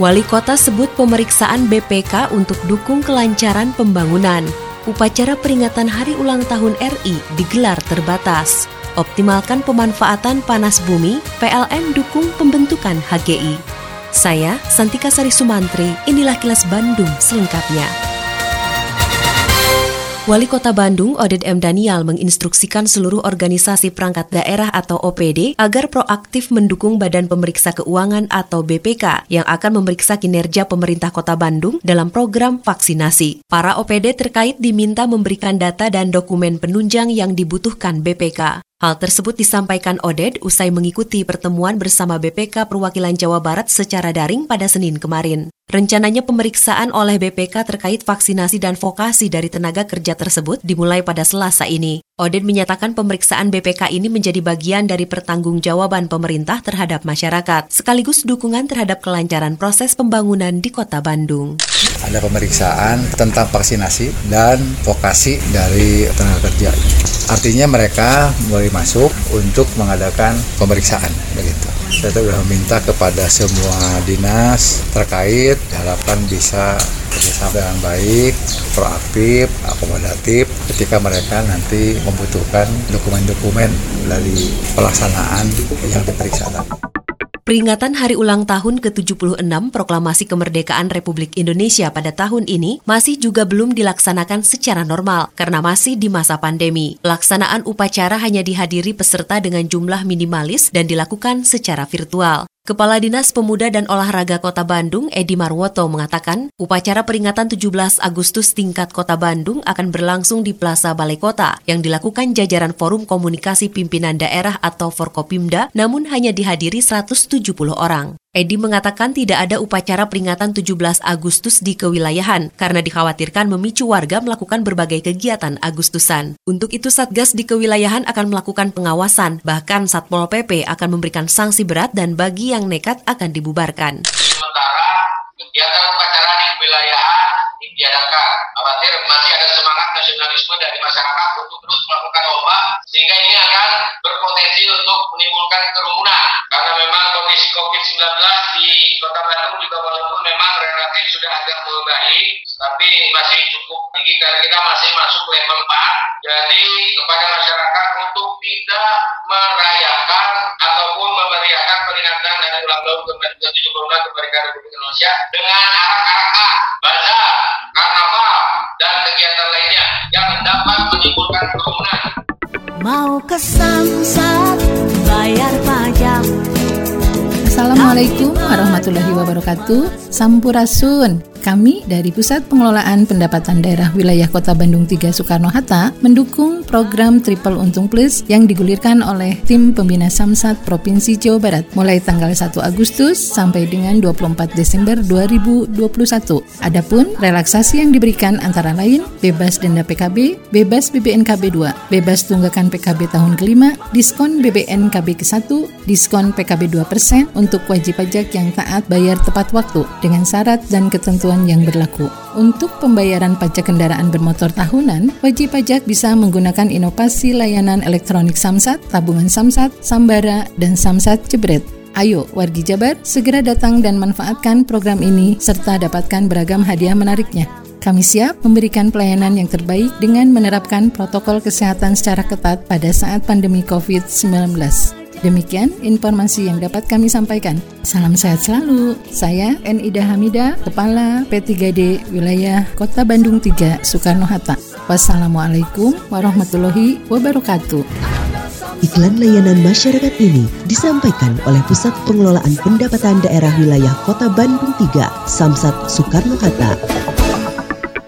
Wali kota sebut pemeriksaan BPK untuk dukung kelancaran pembangunan. Upacara peringatan Hari Ulang Tahun RI digelar terbatas. Optimalkan pemanfaatan panas bumi, PLN dukung pembentukan HGI. Saya, Santika Sari Sumantri, inilah kilas Bandung selengkapnya. Wali Kota Bandung, Oded M. Daniel, menginstruksikan seluruh organisasi perangkat daerah atau OPD agar proaktif mendukung Badan Pemeriksa Keuangan atau BPK yang akan memeriksa kinerja pemerintah Kota Bandung dalam program vaksinasi. Para OPD terkait diminta memberikan data dan dokumen penunjang yang dibutuhkan BPK. Hal tersebut disampaikan Oded usai mengikuti pertemuan bersama BPK Perwakilan Jawa Barat secara daring pada Senin kemarin. Rencananya pemeriksaan oleh BPK terkait vaksinasi dan vokasi dari tenaga kerja tersebut dimulai pada Selasa ini. Oded menyatakan pemeriksaan BPK ini menjadi bagian dari pertanggungjawaban pemerintah terhadap masyarakat, sekaligus dukungan terhadap kelancaran proses pembangunan di Kota Bandung. Ada pemeriksaan tentang vaksinasi dan vokasi dari tenaga kerja. Artinya mereka mulai masuk untuk mengadakan pemeriksaan begitu. Saya sudah meminta kepada semua dinas terkait diharapkan bisa bekerjasama dengan baik, proaktif, akomodatif ketika mereka nanti membutuhkan dokumen-dokumen dari pelaksanaan yang diperiksa. Peringatan Hari Ulang Tahun ke-76 Proklamasi Kemerdekaan Republik Indonesia pada tahun ini masih juga belum dilaksanakan secara normal karena masih di masa pandemi. Pelaksanaan upacara hanya dihadiri peserta dengan jumlah minimalis dan dilakukan secara virtual. Kepala Dinas Pemuda dan Olahraga Kota Bandung, Edi Marwoto, mengatakan upacara peringatan 17 Agustus tingkat Kota Bandung akan berlangsung di Plaza Balai Kota yang dilakukan jajaran Forum Komunikasi Pimpinan Daerah atau Forkopimda, namun hanya dihadiri 170 orang. Edi mengatakan tidak ada upacara peringatan 17 Agustus di kewilayahan karena dikhawatirkan memicu warga melakukan berbagai kegiatan Agustusan. Untuk itu Satgas di kewilayahan akan melakukan pengawasan, bahkan Satpol PP akan memberikan sanksi berat dan bagi yang nekat akan dibubarkan. Sementara kegiatan upacara di kewilayahan ditiadakan. Khawatir masih ada semangat nasionalisme dari masyarakat untuk terus melakukan lomba sehingga ini akan berpotensi untuk menimbulkan kerumunan tapi masih cukup tinggi karena kita masih masuk level 4 jadi kepada masyarakat untuk tidak merayakan ataupun memeriahkan peringatan dari ulang tahun ke-76 kemerdekaan Republik Indonesia dengan arak-arakan, bazar, karnaval, dan kegiatan lainnya yang dapat menimbulkan kerumunan. Mau ke Samsat bayar pajak. Assalamualaikum warahmatullahi wabarakatuh. Sampurasun kami dari Pusat Pengelolaan Pendapatan Daerah Wilayah Kota Bandung 3 Soekarno-Hatta mendukung program Triple Untung Plus yang digulirkan oleh tim pembina Samsat Provinsi Jawa Barat mulai tanggal 1 Agustus sampai dengan 24 Desember 2021. Adapun relaksasi yang diberikan antara lain bebas denda PKB, bebas BBNKB 2, bebas tunggakan PKB tahun kelima, diskon BBNKB ke-1, diskon PKB 2% untuk wajib pajak yang taat bayar tepat waktu dengan syarat dan ketentuan ketentuan yang berlaku. Untuk pembayaran pajak kendaraan bermotor tahunan, wajib pajak bisa menggunakan inovasi layanan elektronik Samsat, tabungan Samsat, Sambara, dan Samsat Jebret. Ayo, wargi Jabar, segera datang dan manfaatkan program ini serta dapatkan beragam hadiah menariknya. Kami siap memberikan pelayanan yang terbaik dengan menerapkan protokol kesehatan secara ketat pada saat pandemi COVID-19. Demikian informasi yang dapat kami sampaikan. Salam sehat selalu. Saya N. Ida Hamida, Kepala P3D Wilayah Kota Bandung 3, Soekarno-Hatta. Wassalamualaikum warahmatullahi wabarakatuh. Iklan layanan masyarakat ini disampaikan oleh Pusat Pengelolaan Pendapatan Daerah Wilayah Kota Bandung 3, Samsat Soekarno-Hatta.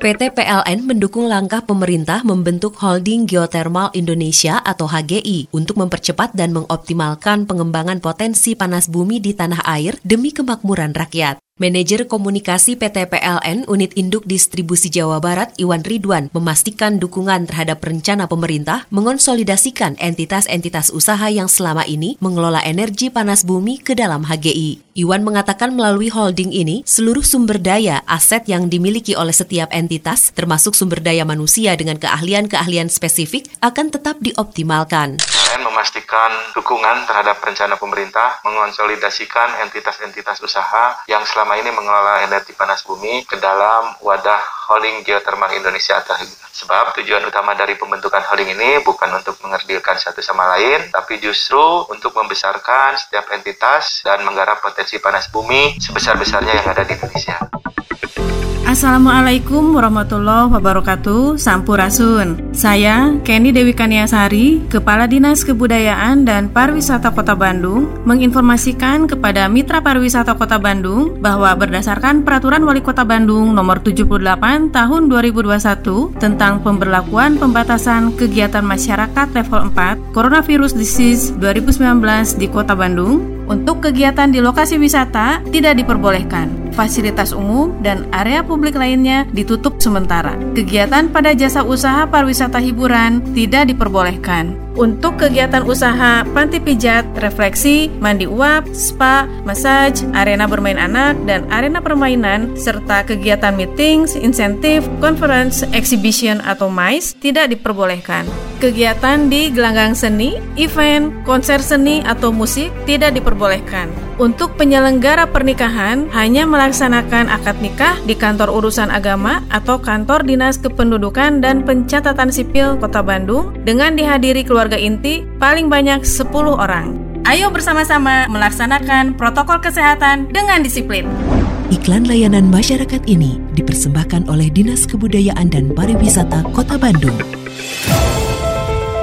PT PLN mendukung langkah pemerintah membentuk Holding Geothermal Indonesia atau HGI untuk mempercepat dan mengoptimalkan pengembangan potensi panas bumi di tanah air demi kemakmuran rakyat. Manajer Komunikasi PT PLN Unit Induk Distribusi Jawa Barat Iwan Ridwan memastikan dukungan terhadap rencana pemerintah mengonsolidasikan entitas-entitas usaha yang selama ini mengelola energi panas bumi ke dalam HGI. Iwan mengatakan melalui holding ini, seluruh sumber daya aset yang dimiliki oleh setiap entitas, termasuk sumber daya manusia dengan keahlian-keahlian spesifik, akan tetap dioptimalkan memastikan dukungan terhadap rencana pemerintah mengonsolidasikan entitas-entitas usaha yang selama ini mengelola energi panas bumi ke dalam wadah holding geothermal Indonesia atau sebab tujuan utama dari pembentukan holding ini bukan untuk mengerdilkan satu sama lain tapi justru untuk membesarkan setiap entitas dan menggarap potensi panas bumi sebesar-besarnya yang ada di Indonesia. Assalamualaikum warahmatullahi wabarakatuh. Sampurasun. Saya Kenny Dewi Kaniasari Kepala Dinas Kebudayaan dan Pariwisata Kota Bandung Menginformasikan kepada Mitra Pariwisata Kota Bandung Bahwa berdasarkan Peraturan Wali Kota Bandung Nomor 78 Tahun 2021 Tentang pemberlakuan pembatasan kegiatan masyarakat level 4 Coronavirus Disease 2019 di Kota Bandung Untuk kegiatan di lokasi wisata tidak diperbolehkan fasilitas umum, dan area publik lainnya ditutup sementara. Kegiatan pada jasa usaha pariwisata hiburan tidak diperbolehkan. Untuk kegiatan usaha panti pijat, refleksi, mandi uap, spa, massage, arena bermain anak, dan arena permainan, serta kegiatan meetings, insentif, conference, exhibition, atau MICE tidak diperbolehkan. Kegiatan di gelanggang seni, event, konser seni, atau musik tidak diperbolehkan. Untuk penyelenggara pernikahan hanya melaksanakan akad nikah di kantor urusan agama atau kantor dinas kependudukan dan pencatatan sipil Kota Bandung dengan dihadiri keluarga inti paling banyak 10 orang. Ayo bersama-sama melaksanakan protokol kesehatan dengan disiplin. Iklan layanan masyarakat ini dipersembahkan oleh Dinas Kebudayaan dan Pariwisata Kota Bandung.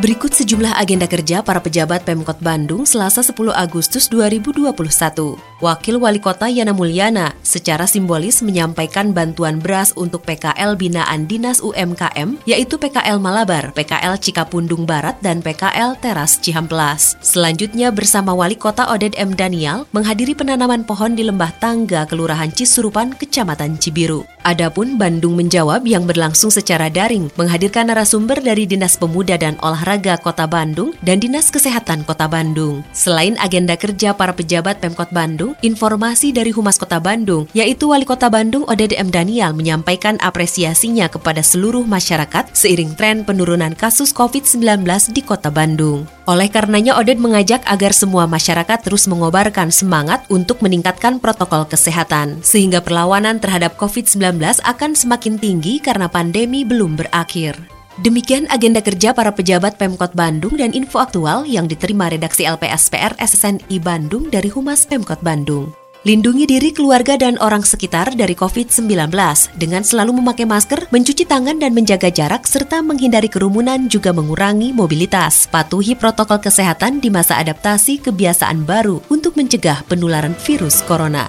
Berikut sejumlah agenda kerja para pejabat Pemkot Bandung Selasa 10 Agustus 2021. Wakil Wali Kota Yana Mulyana secara simbolis menyampaikan bantuan beras untuk PKL binaan Dinas UMKM yaitu PKL Malabar, PKL Cikapundung Barat, dan PKL Teras Cihamplas. Selanjutnya bersama Wali Kota Oded M. Daniel menghadiri penanaman pohon di Lembah Tangga, Kelurahan Cisurupan, Kecamatan Cibiru. Adapun Bandung Menjawab yang berlangsung secara daring menghadirkan narasumber dari Dinas Pemuda dan Olahraga Kota Bandung dan Dinas Kesehatan Kota Bandung. Selain agenda kerja para pejabat Pemkot Bandung, informasi dari Humas Kota Bandung, yaitu Wali Kota Bandung Odede M. Daniel menyampaikan apresiasinya kepada seluruh masyarakat seiring tren penurunan kasus COVID-19 di Kota Bandung. Oleh karenanya Oded mengajak agar semua masyarakat terus mengobarkan semangat untuk meningkatkan protokol kesehatan, sehingga perlawanan terhadap COVID-19 akan semakin tinggi karena pandemi belum berakhir. Demikian agenda kerja para pejabat Pemkot Bandung dan info aktual yang diterima redaksi LPSPR SSNI Bandung dari Humas Pemkot Bandung. Lindungi diri keluarga dan orang sekitar dari COVID-19 dengan selalu memakai masker, mencuci tangan dan menjaga jarak serta menghindari kerumunan juga mengurangi mobilitas. Patuhi protokol kesehatan di masa adaptasi kebiasaan baru untuk mencegah penularan virus corona.